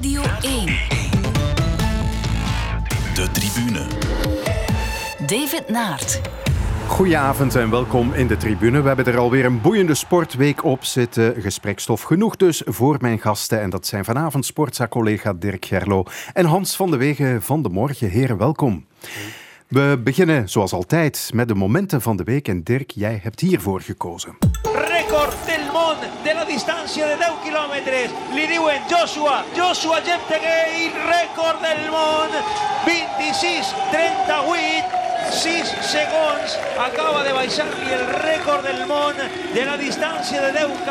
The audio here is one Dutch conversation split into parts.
Radio 1. De tribune. David Naert. Goedenavond en welkom in de tribune. We hebben er alweer een boeiende sportweek op zitten. Gesprekstof genoeg dus voor mijn gasten. En dat zijn vanavond sportza-collega Dirk Gerlo en Hans van de Wegen van de Morgen. Heren, welkom. We beginnen zoals altijd met de momenten van de week. En Dirk, jij hebt hiervoor gekozen. Record del món de la distancia de 10 kilómetros. Li diuen Joshua, Joshua Cheptegei, record del món, 26, 38, 6 segons. Acaba de baixar-li el récord del món de la distancia de 10K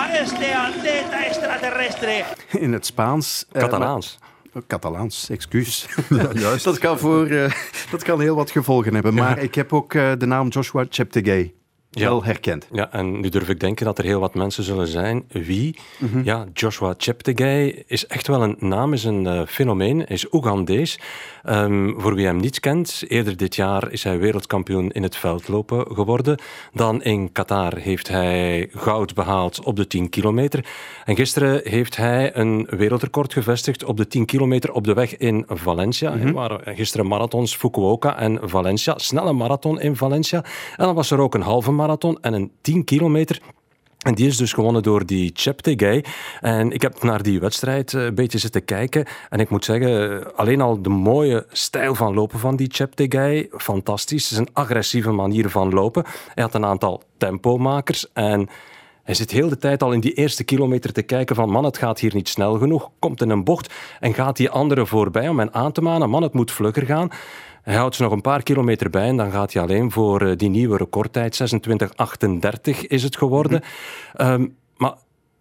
a este atleta extraterrestre. In het Spaans. eh, Catalaans. maar- Catalaans, excuus. juist. dat, kan voor, eh, dat kan heel wat gevolgen hebben. Maar ik heb ook eh, de naam Joshua Cheptegei Ja. wel herkend. Ja, en nu durf ik denken dat er heel wat mensen zullen zijn. Wie? Ja, Joshua Cheptegei is echt wel een naam, is een eh, fenomeen, is Oegandees. Ehm, voor wie hem niet kent, eerder dit jaar is hij wereldkampioen in het veldlopen geworden. Dan in Qatar heeft hij goud behaald op de 10 kilometer. En gisteren heeft hij een wereldrecord gevestigd op de 10 kilometer op de weg in Valencia. Er waren gisteren marathons Fukuoka en Valencia. Snelle marathon in Valencia. En dan was er ook een halve marathon en een 10 kilometer. En die is dus gewonnen door die Cheptegei. En ik heb naar die wedstrijd eh, een beetje zitten kijken. En ik moet zeggen, alleen al de mooie stijl van lopen van die Cheptegei, fantastisch. Het is een agressieve manier van lopen. Hij had een aantal tempomakers en... Hij zit heel de tijd al in die eerste kilometer te kijken van man, het gaat hier niet snel genoeg. Komt in een bocht en gaat die andere voorbij om hen aan te manen. Man, het moet vlugger gaan. Hij houdt ze nog een paar kilometer bij en dan gaat hij alleen voor eh, die nieuwe recordtijd. 26.38 is het geworden. Ehm, maar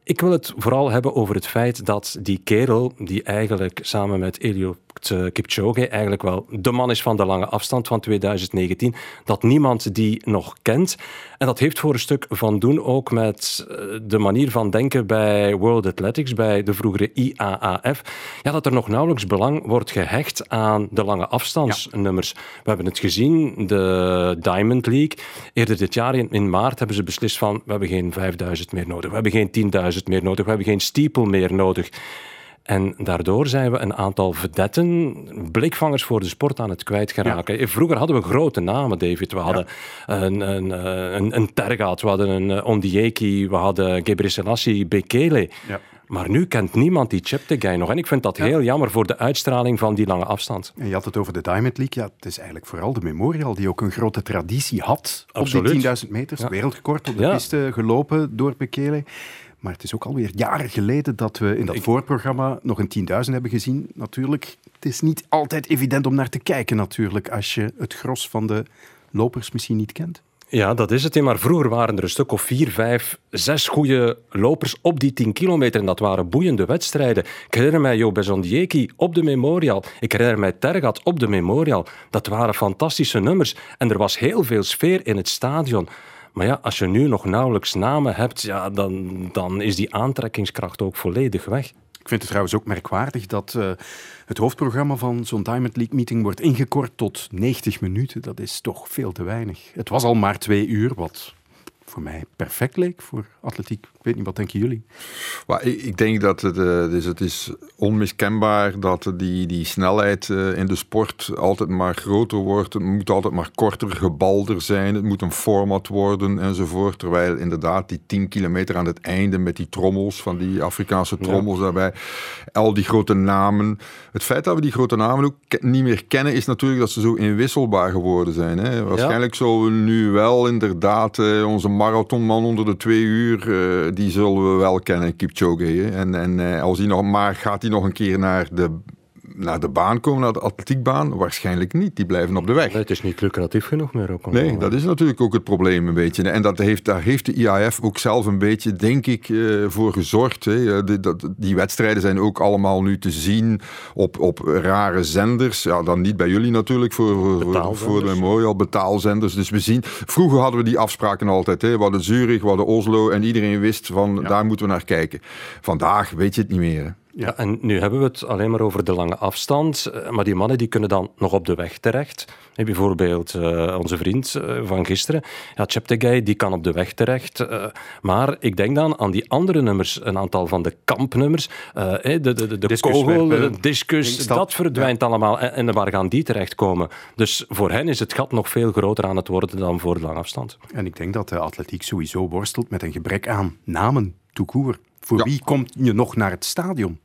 ik wil het vooral hebben over het feit dat die kerel, die eigenlijk samen met Eliud eh, Kipchoge eigenlijk wel de man is van de lange afstand van 2019, dat niemand die nog kent. En dat heeft voor een stuk van doen ook met eh, de manier van denken bij World Athletics, bij de vroegere IAAF. Ja, dat er nog nauwelijks belang wordt gehecht aan de lange afstandsnummers. We hebben het gezien, de Diamond League. Eerder dit jaar, in, in maart, hebben ze beslist van we hebben geen 5000 meer nodig, we hebben geen 10.000 meer nodig, we hebben geen steeple meer nodig. En daardoor zijn we een aantal vedetten, blikvangers voor de sport aan het kwijtgeraken. Vroeger hadden we grote namen, David. We hadden een, een, eh, een, een Tergat, we hadden een eh, Ondieki, we hadden Gebrselassie, Bekele. Ja. Maar nu kent niemand die Cheptegei nog. En ik vind dat heel jammer voor de uitstraling van die lange afstand. En je had het over de Diamond League. Ja, het is eigenlijk vooral de Memorial die ook een grote traditie had op die 10.000 meters. Ja. Wereldrecord op de Ja. piste gelopen door Bekele. Maar het is ook alweer jaren geleden dat we in dat voorprogramma nog een 10.000 hebben gezien. Natuurlijk, het is niet altijd evident om naar te kijken natuurlijk, als je het gros van de lopers misschien niet kent. Ja, dat is het. Maar vroeger waren er een stuk of vier, vijf, zes goede lopers op die 10 kilometer. En dat waren boeiende wedstrijden. Ik herinner mij Jo Bezondieki op de Memorial. Ik herinner mij Tergat op de Memorial. Dat waren fantastische nummers. En er was heel veel sfeer in het stadion. Maar ja, als je nu nog nauwelijks namen hebt, ja, dan, dan is die aantrekkingskracht ook volledig weg. Ik vind het trouwens ook merkwaardig dat eh, het hoofdprogramma van zo'n Diamond League meeting wordt ingekort tot 90 minuten. Dat is toch veel te weinig. Het was al maar twee uur, wat voor mij perfect leek voor atletiek. Ik weet niet, wat denken jullie? Maar ik, ik denk dat het, eh, dus het is onmiskenbaar dat die, die snelheid eh, in de sport altijd maar groter wordt. Het moet altijd maar korter, gebalder zijn. Het moet een format worden enzovoort. Terwijl inderdaad die 10 kilometer aan het einde met die trommels, van die Afrikaanse trommels daarbij, al die grote namen. Het feit dat we die grote namen ook niet meer kennen, is natuurlijk dat ze zo inwisselbaar geworden zijn. Hè? Waarschijnlijk zullen we nu wel inderdaad eh, onze marathonman onder de twee uur, die zullen we wel kennen, Kipchoge. En, en eh, als hij nog, maar gaat hij nog een keer naar de, naar de baan komen, naar de atletiekbaan? Waarschijnlijk niet, die blijven op de weg. Het is niet lucratief genoeg meer. Ook, Nee, dat is natuurlijk ook het probleem een beetje. En dat heeft, daar heeft de IAF ook zelf een beetje, denk ik, eh, voor gezorgd. Hè. Die, dat, die wedstrijden zijn ook allemaal nu te zien op, op rare zenders. Ja, dan niet bij jullie natuurlijk, voor, voor, voor, de Memorial, betaalzenders. Dus we zien, vroeger hadden we die afspraken altijd. Hè. We hadden Zurich, we hadden Oslo en iedereen wist van, daar moeten we naar kijken. Vandaag weet je het niet meer. hè. Ja. en nu hebben we het alleen maar over de lange afstand. Eh, maar die mannen die kunnen dan nog op de weg terecht. Bijvoorbeeld uh, onze vriend uh, van gisteren, ja, Cheptegei, die kan op de weg terecht. Uh, maar ik denk dan aan die andere nummers, een aantal van de kampnummers. de de, de, de kogel, de discus, dat verdwijnt allemaal. En, en, waar gaan die terechtkomen? Dus voor hen is het gat nog veel groter aan het worden dan voor de lange afstand. En ik denk dat de atletiek sowieso worstelt met een gebrek aan namen, toekoer. Voor wie komt je nog naar het stadion?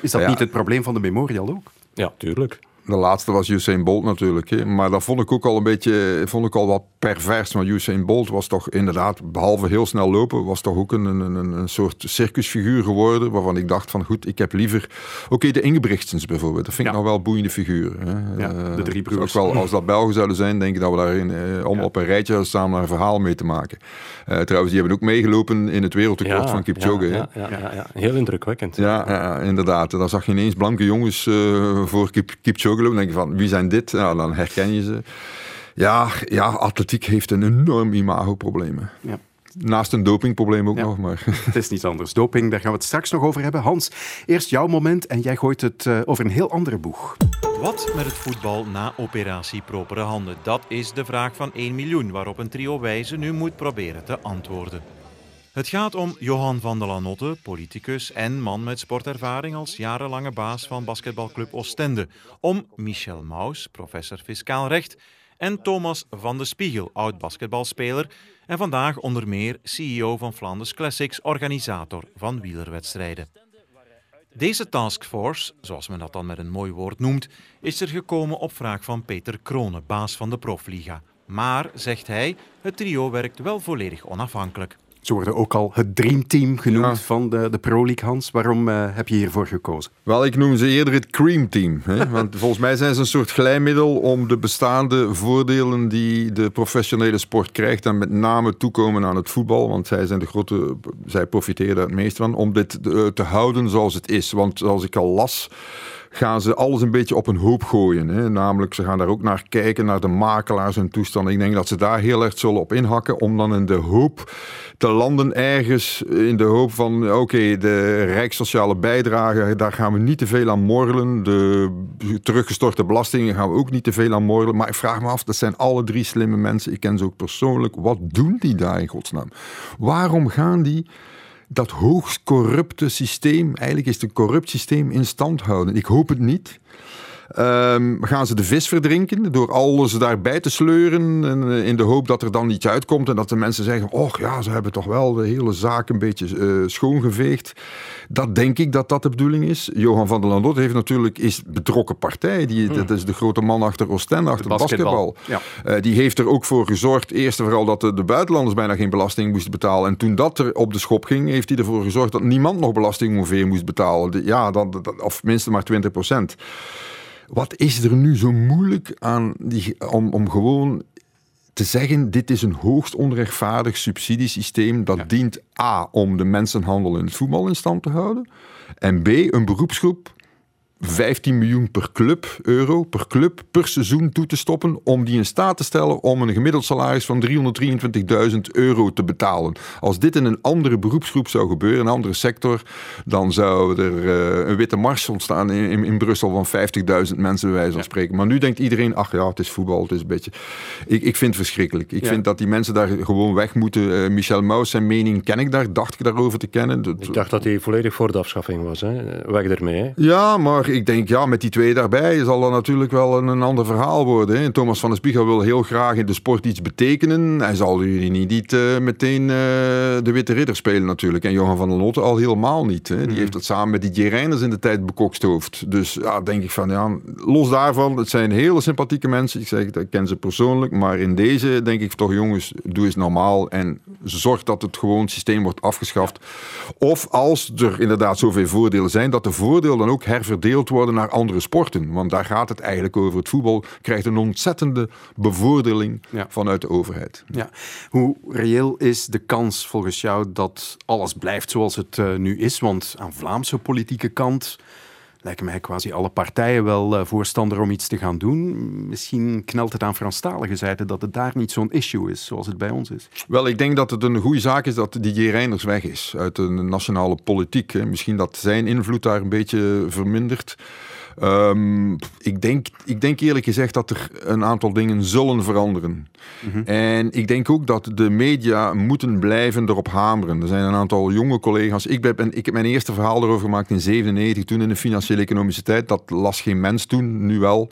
Is dat niet het probleem van de Memorial ook? Ja, tuurlijk. De laatste was Usain Bolt natuurlijk. Hè. Maar dat vond ik ook al een beetje vond ik al wat pervers. Want Usain Bolt was toch inderdaad, behalve heel snel lopen, was toch ook een, een, een soort circusfiguur geworden. Waarvan ik dacht van goed, ik heb liever... Oké, de Ingebrigtsens bijvoorbeeld. Dat vind ik nog wel boeiende figuur. Hè. Ja, de drie broers. Ook wel, als dat Belgen zouden zijn, denk ik dat we daarin eh, om op een rijtje staan naar een verhaal mee te maken. Uh, trouwens, die hebben ook meegelopen in het wereldrecord van Kipchoge. Ja, ja, ja, heel indrukwekkend. Ja, inderdaad. Daar zag je ineens blanke jongens uh, voor Kip, Kipchoge lopen. denk je van, wie zijn dit? Ja, dan herken je ze. Ja, ja, atletiek heeft een enorm imagoprobleem. Ja. Naast een dopingprobleem ook nog. Maar. Het is niets anders. Doping, daar gaan we het straks nog over hebben. Hans, eerst jouw moment en jij gooit het uh, over een heel andere boeg. Wat met het voetbal na operatie propere handen? Dat is de vraag van 1 miljoen waarop een trio wijzen nu moet proberen te antwoorden. Het gaat om Johan van der Lanotte, politicus en man met sportervaring als jarenlange baas van basketbalclub Oostende. Om Michel Maus, professor fiscaal recht. En Thomas van de Spiegel, oud basketbalspeler en vandaag onder meer CEO van Flanders Classics, organisator van wielerwedstrijden. Deze taskforce, zoals men dat dan met een mooi woord noemt, is er gekomen op vraag van Peter Krone, baas van de Profliga. Maar, zegt hij, het trio werkt wel volledig onafhankelijk. Ze worden ook al het dreamteam genoemd van de, de Pro League, Hans. Waarom uh, heb je hiervoor gekozen? Wel, ik noem ze eerder het cream team. Hè? Want volgens mij zijn ze een soort glijmiddel om de bestaande voordelen die de professionele sport krijgt, en met name toekomen aan het voetbal, want zij, zijn de grote, zij profiteren daar het meest van, om dit eh, te houden zoals het is. Want als ik al las gaan ze alles een beetje op een hoop gooien. Hè. Namelijk, ze gaan daar ook naar kijken, naar de makelaars en toestanden. Ik denk dat ze daar heel erg zullen op inhakken om dan in de hoop te landen ergens in de hoop van oké, de rijkssociale bijdrage, daar gaan we niet te veel aan morrelen. De teruggestorte belastingen gaan we ook niet te veel aan morrelen. Maar ik vraag me af, dat zijn alle drie slimme mensen. Ik ken ze ook persoonlijk. Wat doen die daar in godsnaam? Waarom gaan die dat hoogst corrupte systeem, eigenlijk is het een corrupt systeem, in stand houden. Ik hoop het niet. Um, gaan ze de vis verdrinken door alles daarbij te sleuren en, eh, in de hoop dat er dan iets uitkomt en dat de mensen zeggen, oh ja, ze hebben toch wel de hele zaak een beetje uh, schoongeveegd. Dat denk ik dat dat de bedoeling is. Johan van der Landot heeft natuurlijk is betrokken partij. Die, hmm. Dat is de grote man achter Oostende, achter de basketbal. Ja. Uh, die heeft er ook voor gezorgd, eerst en vooral dat de, de, buitenlanders bijna geen belasting moesten betalen. En toen dat er op de schop ging, heeft hij ervoor gezorgd dat niemand nog belasting ongeveer moest betalen. De, ja, dan, of minstens maar 20 procent. Wat is er nu zo moeilijk aan die, om, om gewoon te zeggen, dit is een hoogst onrechtvaardig subsidiesysteem dat dient A, om de mensenhandel in het voetbal in stand te houden, en B, een beroepsgroep 15 miljoen per club, euro per club per seizoen toe te stoppen om die in staat te stellen om een gemiddeld salaris van 323.000 euro te betalen. Als dit in een andere beroepsgroep zou gebeuren, een andere sector, dan zou er uh, een witte mars ontstaan in, in, in Brussel van 50.000 mensen bij wijze van spreken. Maar nu denkt iedereen, ach ja, het is voetbal, het is een beetje... Ik, ik vind het verschrikkelijk. Ik vind dat die mensen daar gewoon weg moeten. Uh, Michel Maus, zijn mening ken ik daar, dacht ik daarover te kennen. Ik dacht dat hij volledig voor de afschaffing was, hè? weg ermee. Hè? Ja, maar ik denk, ja, met die twee daarbij zal er natuurlijk wel een, een ander verhaal worden. Hè. Thomas van der Spiegel wil heel graag in de sport iets betekenen. Hij zal jullie niet uh, meteen uh, de Witte Ridder spelen natuurlijk. En Johan van der Lotte al helemaal niet. Hè. Die mhm. heeft dat samen met die Reiners in de tijd bekokstoofd. Dus ja, denk ik van, ja, los daarvan, het zijn hele sympathieke mensen. Ik zeg, ik ken ze persoonlijk. Maar in deze denk ik toch, jongens, doe eens normaal. En zorg dat het gewoon systeem wordt afgeschaft. Of als er inderdaad zoveel voordelen zijn, dat de voordelen dan ook herverdeeld worden naar andere sporten. Want daar gaat het eigenlijk over. Het voetbal krijgt een ontzettende bevoordeling vanuit de overheid. Ja. Hoe reëel is de kans volgens jou dat alles blijft zoals het uh, nu is? Want aan Vlaamse politieke kant lijken mij quasi alle partijen wel uh, voorstander om iets te gaan doen. Misschien knelt het aan Franstalige zijde dat het daar niet zo'n issue is, zoals het bij ons is. Wel, ik denk dat het een goede zaak is dat Didier Reinders weg is uit de nationale politiek. Misschien dat zijn invloed daar een beetje vermindert. Um, ik, denk, ik denk eerlijk gezegd dat er een aantal dingen zullen veranderen. Mhm. En ik denk ook dat de media moeten blijven erop hameren. Er zijn een aantal jonge collega's. Ik, ben, ik heb mijn eerste verhaal erover gemaakt in 97, toen in de financiële economische tijd. Dat las geen mens toen, nu wel.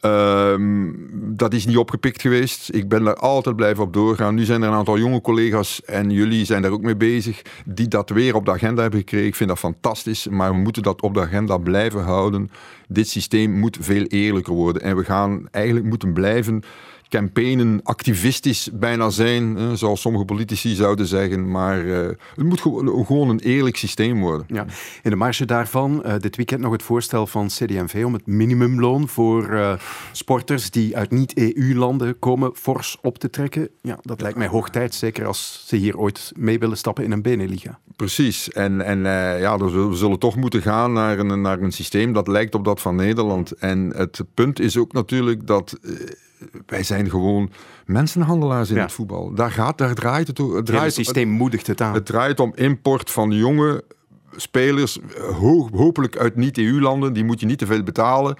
Um, dat is niet opgepikt geweest. Ik ben daar altijd blijven op doorgaan. Nu zijn er een aantal jonge collega's en jullie zijn daar ook mee bezig, die dat weer op de agenda hebben gekregen. Ik vind dat fantastisch, maar we moeten dat op de agenda blijven houden. Dit systeem moet veel eerlijker worden en we gaan eigenlijk moeten blijven campaignen activistisch bijna zijn, hè, zoals sommige politici zouden zeggen. Maar uh, het moet gewoon een eerlijk systeem worden. Ja. In de marge daarvan, uh, dit weekend nog het voorstel van CD&V om het minimumloon voor uh, sporters die uit niet-EU-landen komen fors op te trekken. Ja, dat lijkt mij hoog tijd, zeker als ze hier ooit mee willen stappen in een Beneliga. Precies. En, en ja, we zullen toch moeten gaan naar een, naar een systeem dat lijkt op dat van Nederland. En het punt is ook natuurlijk dat wij zijn gewoon mensenhandelaars in het voetbal. Daar, gaat, daar draait het om. Het, draait het systeem moedigt het aan. Het draait om import van jonge spelers, hopelijk uit niet-EU-landen. Die moet je niet te veel betalen.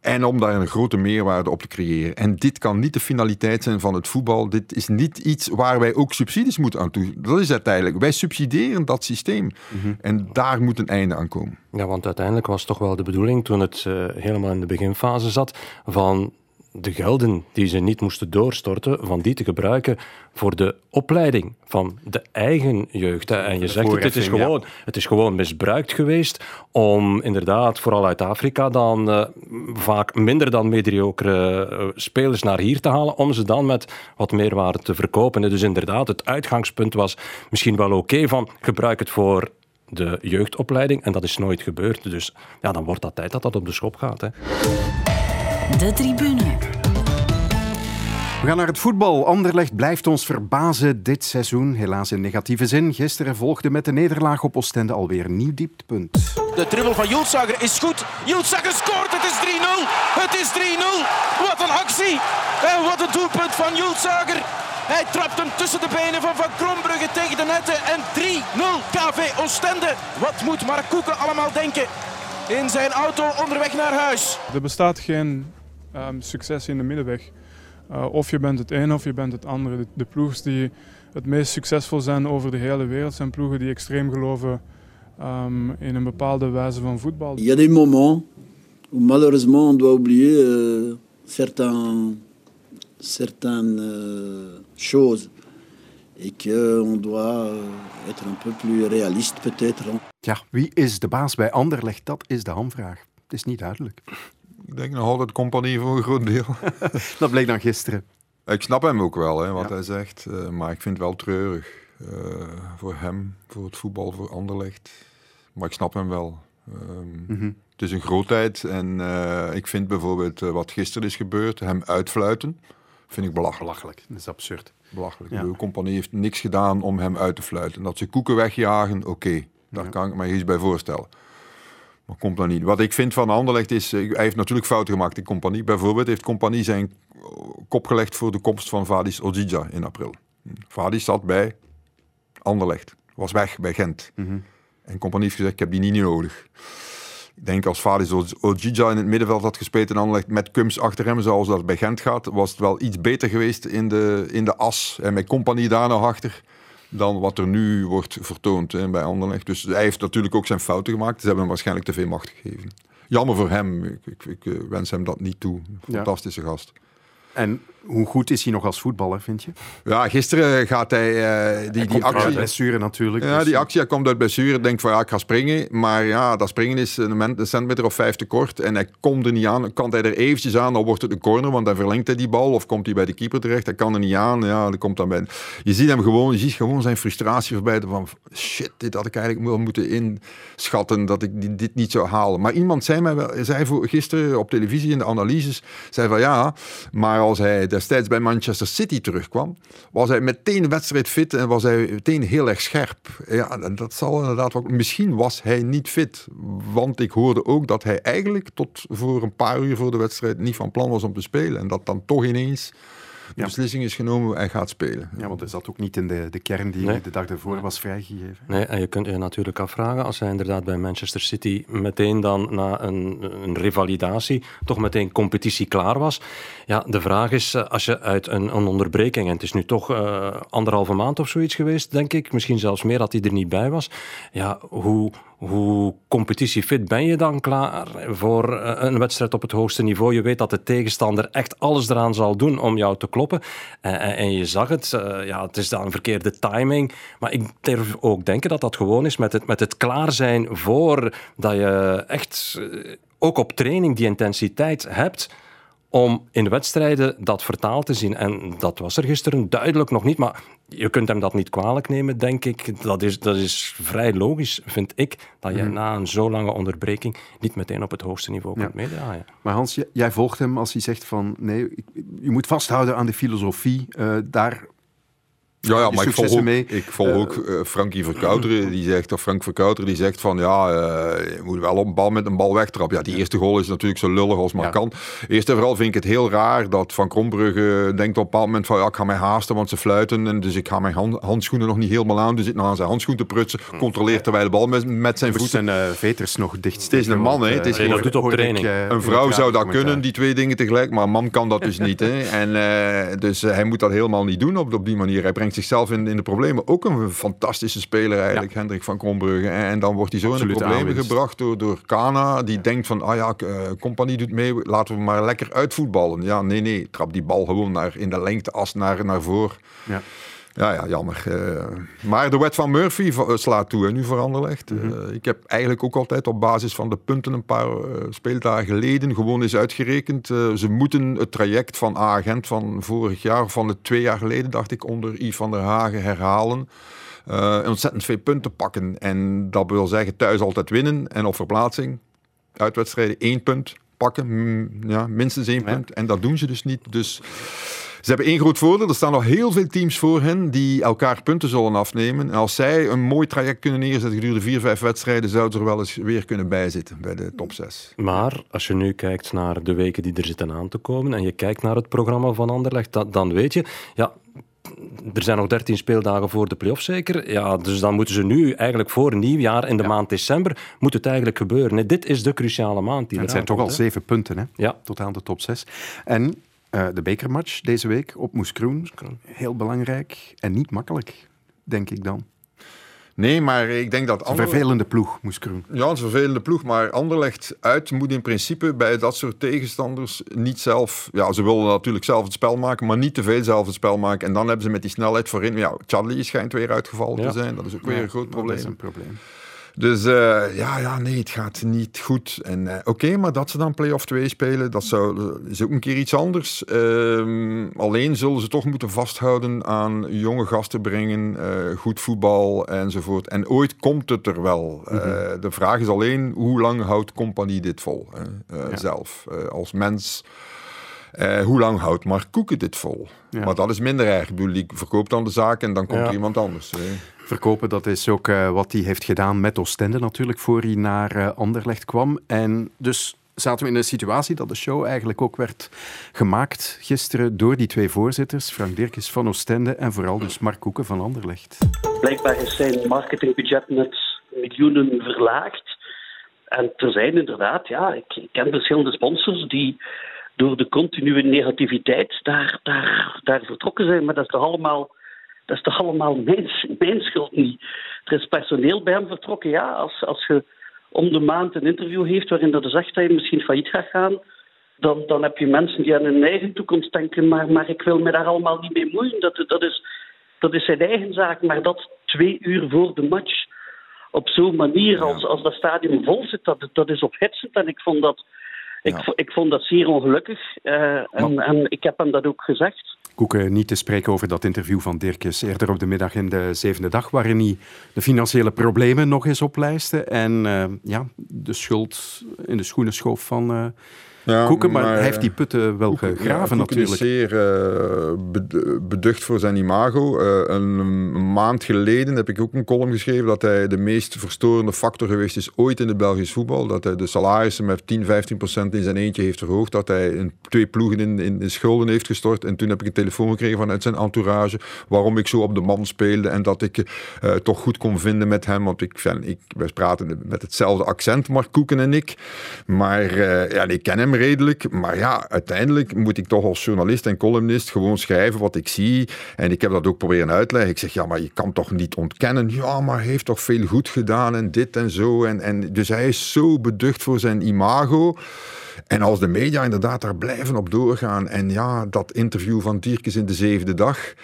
En om daar een grote meerwaarde op te creëren. En dit kan niet de finaliteit zijn van het voetbal. Dit is niet iets waar wij ook subsidies moeten aan toe. Dat is uiteindelijk. Wij subsidiëren dat systeem. Mhm. En daar moet een einde aan komen. Ja, want uiteindelijk was toch wel de bedoeling toen het uh, helemaal in de beginfase zat. van de gelden die ze niet moesten doorstorten, van die te gebruiken voor de opleiding van de eigen jeugd. En je zegt het, het is, gewoon, het is gewoon misbruikt geweest om inderdaad, vooral uit Afrika, dan uh, vaak minder dan mediocre uh, spelers naar hier te halen, om ze dan met wat meerwaarde te verkopen. dus inderdaad, het uitgangspunt was misschien wel oké van gebruik het voor de jeugdopleiding en dat is nooit gebeurd. Dus ja, dan wordt dat tijd dat dat op de schop gaat. Hè. De tribune. We gaan naar het voetbal. Anderlecht blijft ons verbazen dit seizoen. Helaas in negatieve zin. Gisteren volgde met de nederlaag op Oostende alweer een nieuw dieptepunt. De dribbel van Julsager is goed. Julsager scoort. Het is 3-0. Het is 3-0. Wat een actie. En wat een doelpunt van Julsager. Hij trapt hem tussen de benen van Van Krombrugge tegen de netten. En 3-0 KV Oostende. Wat moet Mark Koeken allemaal denken? in zijn auto onderweg naar huis. Er bestaat geen um, succes in de middenweg. Uh, of je bent het een of je bent het andere. De, de ploegers die het meest succesvol zijn over de hele wereld zijn ploegen die extreem geloven um, in een bepaalde wijze van voetbal. Il y a des moments où malheureusement on doit oublier euh, certains, certaines euh, choses et qu'on doit euh, être un peu plus réaliste peut-être. Ja, wie is de baas bij Anderlecht? Dat is de hamvraag. Het is niet duidelijk. Ik denk nog altijd compagnie voor een groot deel. dat bleek dan gisteren. Ik snap hem ook wel, hè, wat hij zegt. Uh, maar ik vind het wel treurig. Uh, voor hem, voor het voetbal, voor Anderlecht. Maar ik snap hem wel. Um, mm -hmm. Het is een grootheid. En uh, ik vind bijvoorbeeld wat gisteren is gebeurd, hem uitfluiten, vind ik belachelijk. Belachelijk, dat is absurd. Belachelijk. Ja. De compagnie heeft niks gedaan om hem uit te fluiten. Dat ze koeken wegjagen, oké. Okay. Daar kan ik me iets bij voorstellen. Maar komt dan niet. Wat ik vind van Anderlecht is, eh, hij heeft natuurlijk fouten gemaakt. Die compagnie bijvoorbeeld heeft compagnie zijn kop gelegd voor de komst van Vadis Ojija in april. Vadis zat bij Anderlecht, was weg bij Gent. Mm En compagnie heeft gezegd, ik heb die niet nodig. Ik denk als Vadis Ojija in het middenveld had gespeeld in Anderlecht met Kums achter hem, zoals dat bij Gent gaat, was het wel iets beter geweest in de, in de as. En met compagnie daar nog achter dan wat er nu wordt vertoond hè, bij Anderlecht. Dus hij heeft natuurlijk ook zijn fouten gemaakt. Ze hebben hem waarschijnlijk te veel macht gegeven. Jammer voor hem. Ik, ik, ik eh, wens hem dat niet toe. Fantastische gast. En hoe goed is hij nog als voetballer, vind je? Ja, gisteren gaat hij... Uh, die, hij die actie... blessure natuurlijk. Ja, dus- die actie hij komt uit blessure. Denkt van ja, ik ga springen. Maar ja, dat springen is een, een centimeter of vijf te kort. En hij komt er niet aan. Kan hij er eventjes aan, dan wordt het een corner. Want dan verlengt hij die bal. Of komt hij bij de keeper terecht. Hij kan er niet aan. Ja, dan komt dan bij... Je ziet hem gewoon, je ziet gewoon zijn frustratie voorbij. Van shit, dit had ik eigenlijk wel moeten inschatten. Dat ik dit niet zou halen. Maar iemand zei mij wel, zei voor, gisteren op televisie in de analyses. Zei van ja, maar als hij destijds bij Manchester City terugkwam, was hij meteen wedstrijdfit en was hij meteen heel erg scherp. Ja, dat zal inderdaad ook. Misschien was hij niet fit, want ik hoorde ook dat hij eigenlijk tot voor een paar uur voor de wedstrijd niet van plan was om te spelen. En dat dan toch ineens de beslissing is genomen en gaat spelen. Ja, want is dat ook niet in de, de kern die de dag ervoor was vrijgegeven? Nee, en je kunt je natuurlijk afvragen, als hij inderdaad bij Manchester City meteen dan na een, een revalidatie toch meteen competitie klaar was. Ja, de vraag is, eh, als je uit een, een onderbreking, en het is nu toch uh, anderhalve maand of zoiets geweest, denk ik, misschien zelfs meer dat hij er niet bij was. Ja, hoe, hoe competitiefit ben je dan klaar voor eh, een wedstrijd op het hoogste niveau? Je weet dat de tegenstander echt alles eraan zal doen om jou te kloppen. En, en je zag het, ja, het is dan een verkeerde timing. Maar ik durf ook denken dat dat gewoon is met het, met het klaar zijn voor dat je echt ook op training die intensiteit hebt om in wedstrijden dat vertaald te zien. En dat was er gisteren duidelijk nog niet. Maar je kunt hem dat niet kwalijk nemen, denk ik. Dat is, dat is vrij logisch, vind ik, dat je mm. na een zo lange onderbreking niet meteen op het hoogste niveau kunt ja. meedraaien. Maar Hans, jij volgt hem als hij zegt van nee, je moet vasthouden aan de filosofie. Uh, daar ja, ja maar ik volg, ook, ik volg uh, ook uh, Frankie Verkouteren, die zegt, of Frank Verkouteren, die zegt van ja, uh, je moet wel op een bal met een bal wegtrappen. Ja, die eerste goal is natuurlijk zo lullig als maar ja. kan. Eerst en vooral vind ik het heel raar dat Van Krombrugge denkt op een bepaald moment van ja, ik ga mij haasten, want ze fluiten. En dus ik ga mijn hand, handschoenen nog niet helemaal aan. Dus zit nog aan zijn handschoen te prutsen, controleert terwijl de bal met, met zijn voeten. zijn veters nog dicht. Het is een man, hè. Het is dat doet op training. een vrouw zou dat kunnen, die twee dingen tegelijk, maar een man kan dat dus niet. Hè. En dus hij moet dat helemaal niet doen op, op die manier. Hij brengt zichzelf in, in de problemen. Ook een fantastische speler eigenlijk, ja. Hendrik van Krombrugge. En dan wordt hij zo Absoluut in de problemen aanwinst. gebracht door, door Kana, die ja. denkt van, ah ja, uh, compagnie doet mee, laten we maar lekker uitvoetballen. Ja, nee, nee, trap die bal gewoon naar, in de lengteas naar, naar voren. Ja. Ja, ja, jammer. Uh, maar de wet van Murphy slaat toe, hè, nu voor Anderlecht. Mm -hmm. uh, ik heb eigenlijk ook altijd op basis van de punten een paar uh, speeldagen geleden gewoon eens uitgerekend. ze moeten het traject van A-agent van vorig jaar, van het twee jaar geleden, dacht ik, onder Yves van der Hagen herhalen. ontzettend veel punten pakken. En dat wil zeggen thuis altijd winnen en op verplaatsing, uitwedstrijden één punt pakken. Mm, ja, minstens één ja. punt. En dat doen ze dus niet. Dus... Ze hebben één groot voordeel. Er staan nog heel veel teams voor hen die elkaar punten zullen afnemen. En als zij een mooi traject kunnen neerzetten gedurende vier, vijf wedstrijden, zouden ze er wel eens weer kunnen bijzitten bij de top 6. Maar als je nu kijkt naar de weken die er zitten aan te komen en je kijkt naar het programma van Anderlecht, dat, dan weet je, ja, er zijn nog 13 speeldagen voor de play-off zeker. Ja, dus dan moeten ze nu eigenlijk voor nieuwjaar in de ja. maand december moet het eigenlijk gebeuren. Nee, dit is de cruciale maand. Die het zijn toch al zeven punten, hè? Ja. Tot aan de top 6. En uh, de bekermatch deze week op Moeskroen. Heel belangrijk en niet makkelijk, denk ik dan. Nee, maar ik denk dat... Een vervelende ploeg, Moeskroen. Ja, een vervelende ploeg. Maar Anderlecht uit moet in principe bij dat soort tegenstanders niet zelf... Ja, ze willen natuurlijk zelf het spel maken, maar niet te veel zelf het spel maken. En dan hebben ze met die snelheid voorin... Ja, Charlie schijnt weer uitgevallen ja. te zijn. Dat is ook weer een groot probleem. Dat is een probleem. Dus uh, ja, ja, nee, het gaat niet goed. En uh, oké, okay, maar dat ze dan play-off 2 spelen, dat zou, is ook een keer iets anders. Uh, alleen zullen ze toch moeten vasthouden aan jonge gasten brengen, uh, goed voetbal enzovoort. En ooit komt het er wel. Mm -hmm. de vraag is alleen, hoe lang houdt Compagnie dit vol? Ja. Zelf, als mens. Uh, hoe lang houdt Mark Koeken dit vol? Ja. Maar dat is minder erg. Ik bedoel, die verkoopt dan de zaak en dan komt ja. er iemand anders. Hè. Verkopen, dat is ook uh, wat hij heeft gedaan met Oostende natuurlijk, voor hij naar uh, Anderlecht kwam. En dus zaten we in een situatie dat de show eigenlijk ook werd gemaakt gisteren door die twee voorzitters, Frank Dirkes van Oostende en vooral dus Mark Koeken van Anderlecht. Blijkbaar is zijn marketingbudget met miljoenen verlaagd. En er zijn inderdaad, ja, ik, ik ken verschillende sponsors die door de continue negativiteit daar, daar, daar vertrokken zijn. Maar dat is toch allemaal, dat is toch allemaal mijn, mijn schuld niet. Er is personeel bij hem vertrokken. Ja, als, als je om de maand een interview heeft waarin dat zegt dat je misschien failliet gaat gaan, dan, dan heb je mensen die aan hun eigen toekomst denken, maar, maar ik wil me daar allemaal niet mee moeien. Dat, dat, is, dat is zijn eigen zaak, maar dat twee uur voor de match op zo'n manier als, als dat stadion vol zit, dat, dat is ophitsend. En ik vond dat ik, ja. ik vond dat zeer ongelukkig uh, en, en, ik heb hem dat ook gezegd. Koeken, niet te spreken over dat interview van Dirkjes eerder op de middag in de zevende dag, waarin hij de financiële problemen nog eens oplijstte en uh, ja, de schuld in de schoenen schoof van, uh, ja, Koeken, maar, hij heeft die putten wel Koeken, gegraven natuurlijk. is zeer uh, beducht voor zijn imago. Uh, een maand geleden heb ik ook een column geschreven dat hij de meest verstorende factor geweest is ooit in het Belgisch voetbal. Dat hij de salarissen met 10, 15 procent in zijn eentje heeft verhoogd. Dat hij in twee ploegen in, in, in, schulden heeft gestort. En toen heb ik een telefoon gekregen vanuit zijn entourage waarom ik zo op de man speelde en dat ik uh, toch goed kon vinden met hem. Want ik, ik, wij praten met hetzelfde accent, Mark Koeken en ik. Maar ja, ik ken hem redelijk. Maar ja, uiteindelijk moet ik toch als journalist en columnist gewoon schrijven wat ik zie. En ik heb dat ook proberen uitleggen. Ik zeg, ja, maar je kan toch niet ontkennen. Ja, maar hij heeft toch veel goed gedaan en dit en zo. En, en, dus hij is zo beducht voor zijn imago. En als de media inderdaad daar blijven op doorgaan. En ja, dat interview van Dierkes in de zevende dag.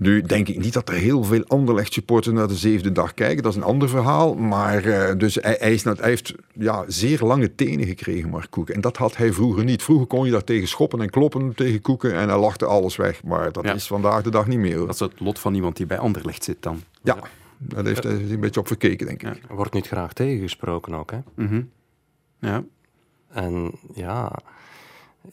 Nu denk ik niet dat er heel veel Anderlecht supporters naar de zevende dag kijken. Dat is een ander verhaal. Maar uh, dus hij, hij, is, hij, heeft ja, zeer lange tenen gekregen, Mark Koeken. En dat had hij vroeger niet. Vroeger kon je daar tegen schoppen en kloppen tegen Koeken. En hij lachte alles weg. Maar dat is vandaag de dag niet meer. Hoor. Dat is het lot van iemand die bij Anderlecht zit dan. Ja. Daar heeft hij een beetje op verkeken, denk ik. Ja. Wordt niet graag tegengesproken ook, hè? Mm -hmm. Ja. En ja,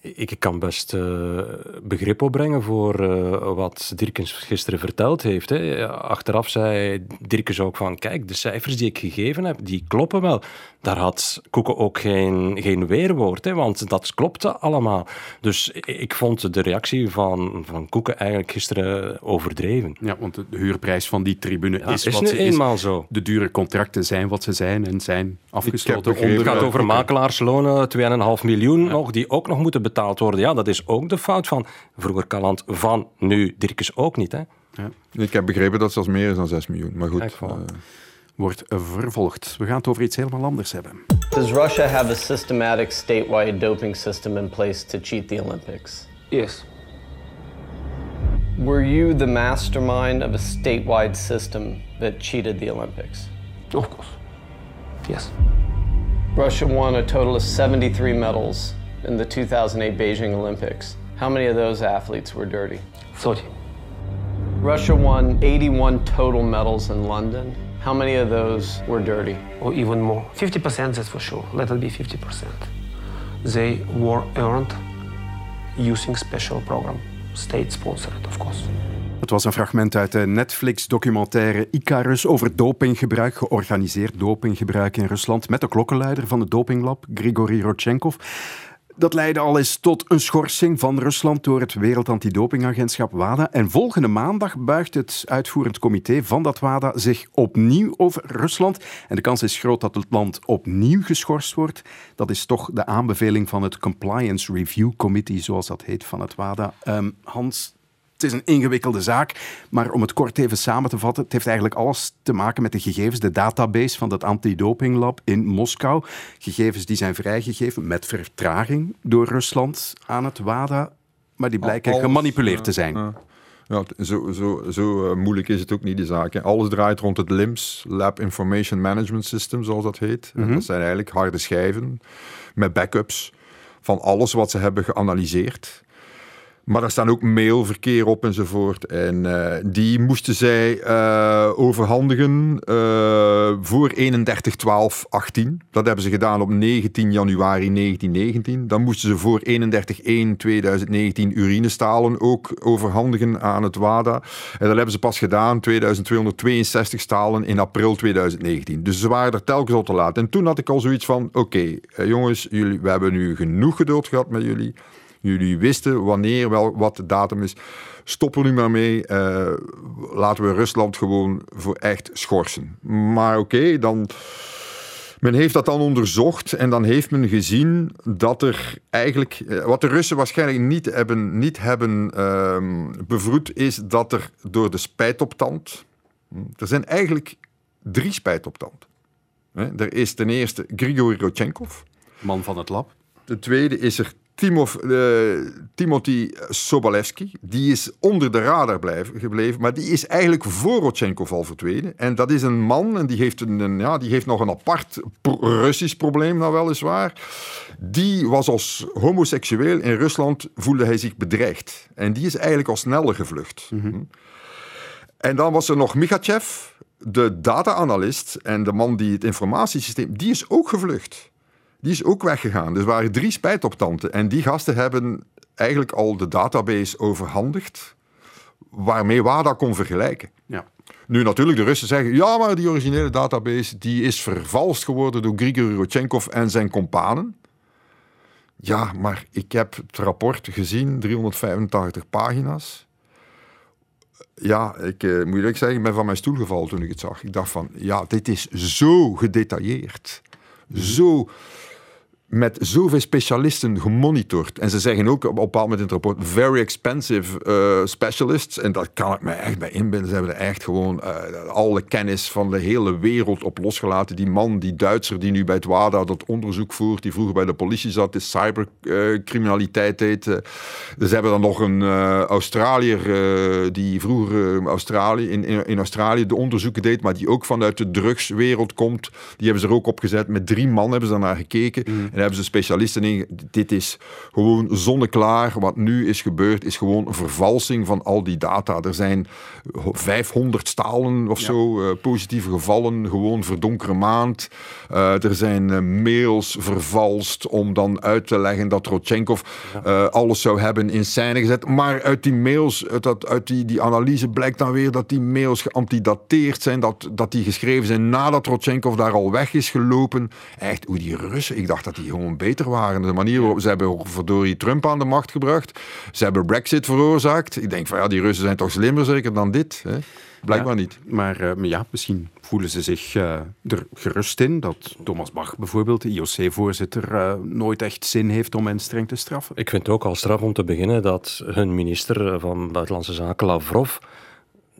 ik kan best uh, begrip opbrengen voor uh, wat Dirkens gisteren verteld heeft. Hè. Achteraf zei Dirkens ook van, kijk, de cijfers die ik gegeven heb, die kloppen wel. Daar had Koeken ook geen, geen weerwoord, hè, want dat klopte allemaal. Dus ik vond de reactie van, van Koeken eigenlijk gisteren overdreven. Ja, want de huurprijs van die tribune ja, is, is wat nu ze eenmaal is. zo. De dure contracten zijn wat ze zijn en zijn afgesloten. Het gaat over makelaarslonen, 2,5 miljoen ja. nog, die ook nog moeten betaald worden. Ja, dat is ook de fout van vroeger Kaland, van nu Dirkes ook niet. Hè? Ja. Ik heb begrepen dat zelfs meer is dan 6 miljoen. Maar goed. Uh, wordt vervolgd. We gaan het over iets helemaal anders hebben. Does Russia have a systematic statewide doping system in place to cheat the Olympics? Yes. Were you the mastermind of a statewide system that cheated the Olympics? Of course. Yes. Russia won a total of 73 medals in the 2008 Beijing Olympics. How many of those athletes were dirty? 30. Russia won 81 total medals in London. How many of those were dirty? Or even more. 50% that's for sure. Let it be 50%. They were earned using special program. State sponsored, of course. Het was een fragment uit de Netflix-documentaire Icarus over dopinggebruik, georganiseerd dopinggebruik in Rusland, met de klokkenluider van het dopinglab, Grigori Rodchenkov. Dat leidde al eens tot een schorsing van Rusland door het Wereld Antidopingagentschap WADA. En volgende maandag buigt het uitvoerend comité van dat WADA zich opnieuw over Rusland. En de kans is groot dat het land opnieuw geschorst wordt. Dat is toch de aanbeveling van het Compliance Review Committee, zoals dat heet, van het WADA. Um, Hans, het is een ingewikkelde zaak, maar om het kort even samen te vatten, het heeft eigenlijk alles te maken met de gegevens, de database van het antidopinglab in Moskou. Gegevens die zijn vrijgegeven met vertraging door Rusland aan het WADA, maar die blijken alles, gemanipuleerd te zijn. Ja, zo, zo, zo uh, moeilijk is het ook niet, die zaak. Hè. Alles draait rond het LIMS, Lab Information Management System, zoals dat heet. Mm -hmm. Dat zijn eigenlijk harde schijven met backups van alles wat ze hebben geanalyseerd. Maar daar staan ook mailverkeer op enzovoort. En uh, die moesten zij uh, overhandigen uh, voor 31-12-18. Dat hebben ze gedaan op 19 januari 1919. Dan moesten ze voor 31-1-2019 urinestalen ook overhandigen aan het WADA. En dat hebben ze pas gedaan, 2262 stalen in april 2019. Dus ze waren er telkens al te laat. En toen had ik al zoiets van, oké, jongens, jullie, we hebben nu genoeg geduld gehad met jullie. Jullie wisten wanneer wel wat de datum is. Stop er nu maar mee. Uh, laten we Rusland gewoon voor echt schorsen. Maar oké, okay, dan. Men heeft dat dan onderzocht en dan heeft men gezien dat er eigenlijk. Wat de Russen waarschijnlijk niet hebben, niet hebben uh, bevroed, is dat er door de spijtoptand. Er zijn eigenlijk drie spijtoptanden. Er is ten eerste Grigori Rodchenkov. Man van het lab. De tweede is er Timov, uh, Timothy Sobolewski, die is onder de radar blijven, gebleven, maar die is eigenlijk voor Rodchenkov al verdwenen. En dat is een man, en die heeft, een, een ja, die heeft nog een apart pro Russisch probleem, nou weliswaar. Die was als homoseksueel in Rusland, voelde hij zich bedreigd. En die is eigenlijk al sneller gevlucht. Mm -hmm. En dan was er nog Michachev, de data-analyst en de man die het informatiesysteem, die is ook gevlucht. Die is ook weggegaan. Dus er waren drie spijtoptanten. En die gasten hebben eigenlijk al de database overhandigd waarmee WADA kon vergelijken. Ja. Nu natuurlijk, de Russen zeggen, ja, maar die originele database die is vervalst geworden door Grigor Rodchenkov en zijn companen. Ja, maar ik heb het rapport gezien, 385 pagina's. Ja, ik uh, moet eerlijk zeggen, ik ben van mijn stoel gevallen toen ik het zag. Ik dacht van, ja, dit is zo gedetailleerd. Zo met zoveel specialisten gemonitord. En ze zeggen ook op een bepaald moment in het rapport: very expensive uh, specialists. En dat kan ik me echt bij inbeelden. Ze hebben er echt gewoon uh, alle kennis van de hele wereld op losgelaten. Die man, die Duitser die nu bij het WADA dat onderzoek voert, die vroeger bij de politie zat, de cybercriminaliteit deed. ze hebben dan nog een Australiër die vroeger Australië, in, in, Australië de onderzoeken deed, maar die ook vanuit de drugswereld komt. Die hebben ze er ook opgezet. Met drie man hebben ze naar gekeken. Mm daar hebben ze specialisten in. Dit is gewoon zonneklaar. Wat nu is gebeurd, is gewoon een vervalsing van al die data. Er zijn 500 stalen of zo, uh, positieve gevallen, gewoon verdonkere maand. Uh, er zijn uh, mails vervalst om dan uit te leggen dat Rodchenkov alles zou hebben in scène gezet. Maar uit die mails, uit, dat, uit die, die analyse blijkt dan weer dat die mails geantidateerd zijn, dat, dat die geschreven zijn nadat Rodchenkov daar al weg is gelopen. Echt, hoe die Russen, ik dacht dat die gewoon beter waren. De manier waarop ze hebben verdorie Trump aan de macht gebracht. Ze hebben Brexit veroorzaakt. Ik denk van ja, die Russen zijn toch slimmer zeker dan dit. Hè? Blijkbaar niet. Maar uh, ja, misschien voelen ze zich uh, er gerust in dat Thomas Bach bijvoorbeeld, de IOC-voorzitter, uh, nooit echt zin heeft om hen streng te straffen. Ik vind het ook al straf om te beginnen dat hun minister van Buitenlandse Zaken, Lavrov,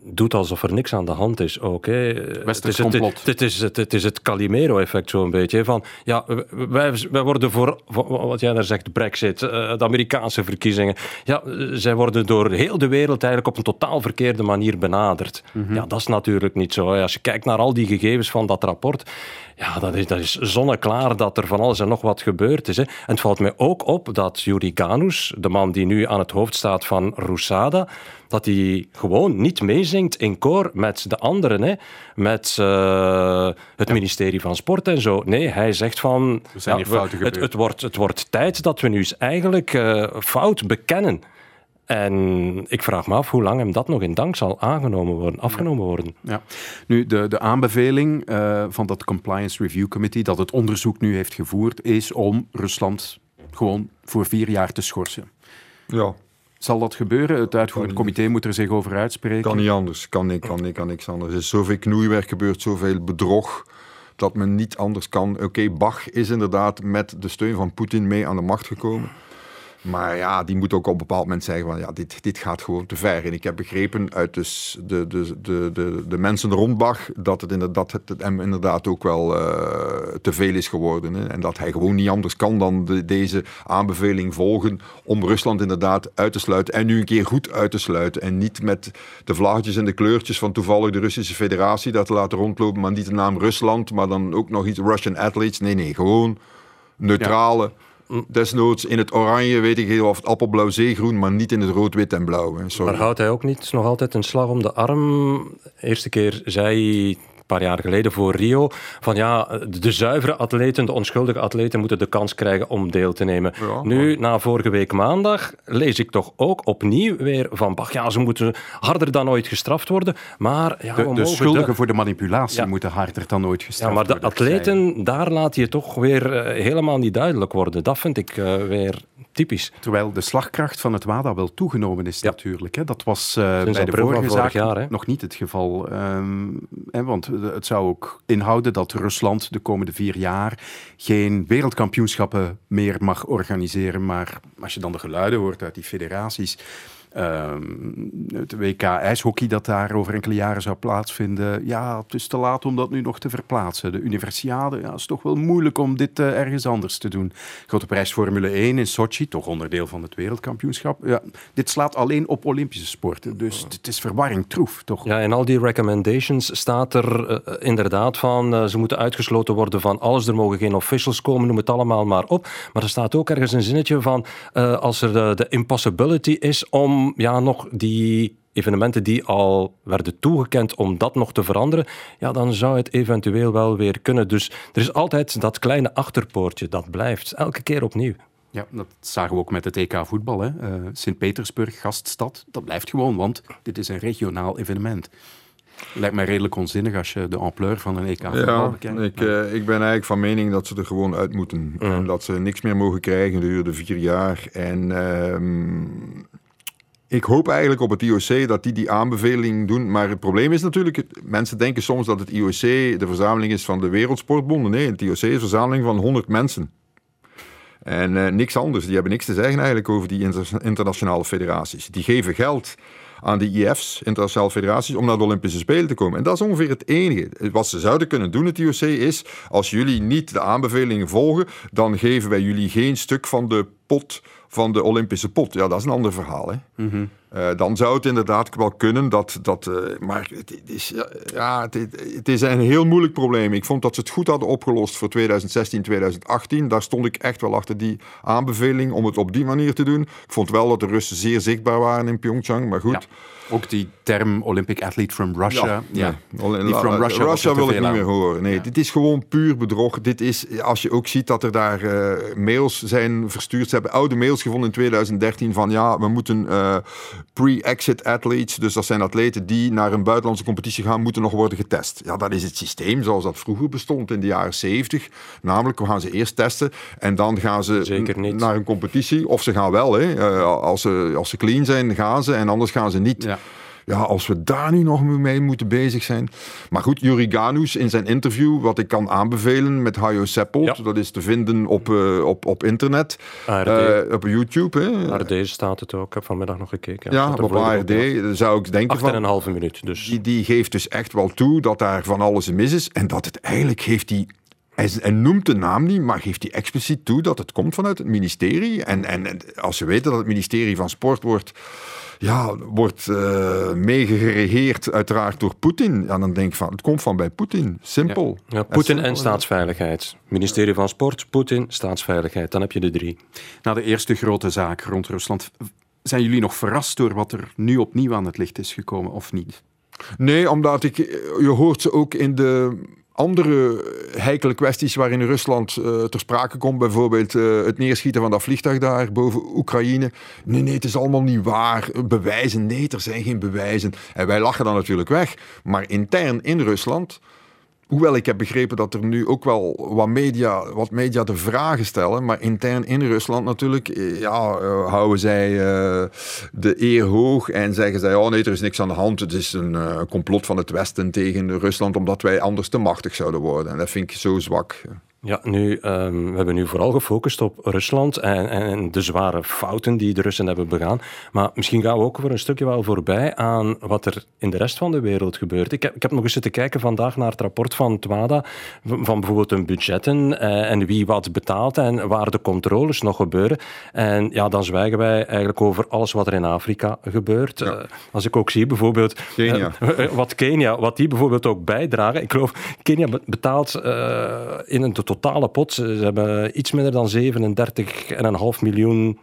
doet alsof er niks aan de hand is ook. Hè. Het is het, het, is het, het is het Calimero-effect zo'n beetje. Van, ja, wij, wij worden voor, wat jij daar zegt, brexit, eh, de Amerikaanse verkiezingen. Ja, zij worden door heel de wereld eigenlijk op een totaal verkeerde manier benaderd. Mhm. Ja, dat is natuurlijk niet zo. Als je kijkt naar al die gegevens van dat rapport, ja, dat is, dat is zonneklaar dat er van alles en nog wat gebeurd is. Hè. En het valt mij ook op dat Yuri Ganus, de man die nu aan het hoofd staat van Rusada, dat hij gewoon niet meezingt in koor met de anderen. Hè. Met uh, het ministerie van Sport en zo. Nee, hij zegt van... Ja, we, het, het, wordt, het wordt tijd dat we nu eens eigenlijk uh, fout bekennen. En ik vraag me af hoe lang hem dat nog in dank zal aangenomen worden, afgenomen worden. Ja. Nu, de, de aanbeveling uh, van dat Compliance Review Committee, dat het onderzoek nu heeft gevoerd, is om Rusland gewoon voor vier jaar te schorsen. Ja. Zal dat gebeuren? Het uitvoerend comité moet er zich over uitspreken. Kan niet anders. Kan, niet, kan, niet, kan niks anders. Er is zoveel knoeiwerk gebeurd, zoveel bedrog, dat men niet anders kan. Oké, okay, Bach is inderdaad met de steun van Poetin mee aan de macht gekomen. Maar ja, die moet ook op een bepaald moment zeggen van ja, dit, dit gaat gewoon te ver. En ik heb begrepen uit dus de, de, de, de, de mensen rond Bach dat het inderdaad, het, hem inderdaad ook wel uh, te veel is geworden. Hè. En dat hij gewoon niet anders kan dan de, deze aanbeveling volgen om Rusland inderdaad uit te sluiten. En nu een keer goed uit te sluiten. En niet met de vlaggetjes en de kleurtjes van toevallig de Russische federatie dat te laten rondlopen, maar niet de naam Rusland, maar dan ook nog iets Russian athletes. Nee, nee, gewoon neutrale... Desnoods in het oranje, weet ik heel of het appelblauw zeegroen, maar niet in het rood, wit en blauw. Sorry. Maar houdt hij ook niet nog altijd een slag om de arm? eerste keer zei paar jaar geleden voor Rio. Van ja, de zuivere atleten, de onschuldige atleten moeten de kans krijgen om deel te nemen. nu, na vorige week maandag, lees ik toch ook opnieuw weer van Bach. Ja, ze moeten harder dan ooit gestraft worden. Maar ja, de, de schuldigen voor de manipulatie moeten harder dan ooit gestraft worden. Ja, maar de atleten, daar laat je toch weer uh, helemaal niet duidelijk worden. Dat vind ik uh, weer typisch. Terwijl de slagkracht van het WADA wel toegenomen is natuurlijk. Hè. Dat was uh, bij de vorige zaak jaar, nog niet het geval. Um, hè, want het zou ook inhouden dat Rusland de komende vier jaar geen wereldkampioenschappen meer mag organiseren. Maar als je dan de geluiden hoort uit die federaties Um, het WK ijshockey dat daar over enkele jaren zou plaatsvinden. Ja, het is te laat om dat nu nog te verplaatsen. De Universiade, ja, is toch wel moeilijk om dit uh, ergens anders te doen. Grote prijs Formule 1 in Sochi, toch onderdeel van het wereldkampioenschap. Ja, dit slaat alleen op Olympische sporten, dus het is verwarring troef, toch? Ja, in al die recommendations staat er uh, inderdaad van uh, ze moeten uitgesloten worden van alles. Er mogen geen officials komen, noem het allemaal maar op. Maar er staat ook ergens een zinnetje van als er de impossibility is om ja, nog die evenementen die al werden toegekend om dat nog te veranderen, ja, dan zou het eventueel wel weer kunnen. Dus er is altijd dat kleine achterpoortje, dat blijft elke keer opnieuw. Ja, dat zagen we ook met het EK voetbal. Uh, Sint-Petersburg, gaststad, dat blijft gewoon, want dit is een regionaal evenement. Lijkt mij redelijk onzinnig als je de ampleur van een EK voetbal bekijkt. Ik, uh, ik ben eigenlijk van mening dat ze er gewoon uit moeten. En dat ze niks meer mogen krijgen gedurende vier jaar. En uh, ik hoop eigenlijk op het IOC dat die die aanbeveling doen. Maar het probleem is natuurlijk, mensen denken soms dat het IOC de verzameling is van de wereldsportbonden. Nee, het IOC is een verzameling van 100 mensen. En uh, niks anders. Die hebben niks te zeggen eigenlijk over die internationale federaties. Die geven geld aan de IF's, internationale federaties, om naar de Olympische Spelen te komen. En dat is ongeveer het enige. Wat ze zouden kunnen doen, het IOC, is als jullie niet de aanbevelingen volgen, dan geven wij jullie geen stuk van de pot van de Olympische pot. Ja, dat is een ander verhaal. Hè? Mhm. Eh, dan zou het inderdaad wel kunnen dat. dat uh, maar het, is, ja, het, het, is een heel moeilijk probleem. Ik vond dat ze het goed hadden opgelost voor 2016, 2018. Daar stond ik echt wel achter die aanbeveling om het op die manier te doen. Ik vond wel dat de Russen zeer zichtbaar waren in Pyeongchang, maar goed. Ook die term Olympic athlete from Russia. Ja, ja. Die from Russia, Russia wil ik niet meer horen. Nee, dit is gewoon puur bedrog. Dit is, als je ook ziet dat er daar uh, mails zijn verstuurd. Ze hebben oude mails gevonden in 2013 van ja, we moeten pre-exit athletes, dus dat zijn atleten die naar een buitenlandse competitie gaan, moeten nog worden getest. Ja, dat is het systeem zoals dat vroeger bestond in de jaren 70. Namelijk, we gaan ze eerst testen en dan gaan ze naar een competitie. Of ze gaan wel, hè. Uh, als, ze, als ze clean zijn, gaan ze en anders gaan ze niet. Ja ja, als we daar nu nog mee moeten bezig zijn. Maar goed, Juri Ganus in zijn interview, wat ik kan aanbevelen met Hajo Seppelt, dat is te vinden op, uh, op, op internet, uh, op YouTube. Hè. ARD staat het ook, ik heb vanmiddag nog gekeken. Ja, op ARD zou ik denken van... en een halve minuut, dus. Die, die geeft dus echt wel toe dat daar van alles mis is en dat het eigenlijk heeft die hij, noemt de naam niet, maar geeft hij expliciet toe dat het komt vanuit het ministerie. En, en als we weten dat het ministerie van Sport wordt ja, wordt uh, meegeregeerd uiteraard door Poetin. Ja, dan denk ik van, het komt van bij Poetin. Simpel. Ja. Poetin en staatsveiligheid. Ministerie van Sport, Poetin, staatsveiligheid. Dan heb je de drie. Na de eerste grote zaak rond Rusland, zijn jullie nog verrast door wat er nu opnieuw aan het licht is gekomen of niet? Nee, omdat ik, je hoort ze ook in de andere heikele kwesties waarin Rusland uh, ter sprake komt, bijvoorbeeld uh, het neerschieten van dat vliegtuig daar boven Oekraïne. Nee, nee, het is allemaal niet waar. Bewijzen, nee, er zijn geen bewijzen. En wij lachen dan natuurlijk weg. Maar intern in Rusland Hoewel ik heb begrepen dat er nu ook wel wat media, wat media de vragen stellen, maar intern in Rusland natuurlijk, eh, ja, uh, houden zij uh, de eer hoog en zeggen zij, oh nee, er is niks aan de hand, het is een complot van het Westen tegen Rusland omdat wij anders te machtig zouden worden. En dat vind ik zo zwak. Ja, nu, um, we hebben nu vooral gefocust op Rusland en, en, de zware fouten die de Russen hebben begaan. Maar misschien gaan we ook voor een stukje wel voorbij aan wat er in de rest van de wereld gebeurt. Ik heb, ik heb nog eens zitten kijken vandaag naar het rapport van TWADA, van bijvoorbeeld hun budgetten eh, en wie wat betaalt en waar de controles nog gebeuren. En ja, dan zwijgen wij eigenlijk over alles wat er in Afrika gebeurt. Uh, als ik ook zie bijvoorbeeld Kenia. Uh, wat Kenia, wat die bijvoorbeeld ook bijdragen. Ik geloof, Kenia betaalt in een totale pot. Ze hebben iets minder dan 37,5 miljoen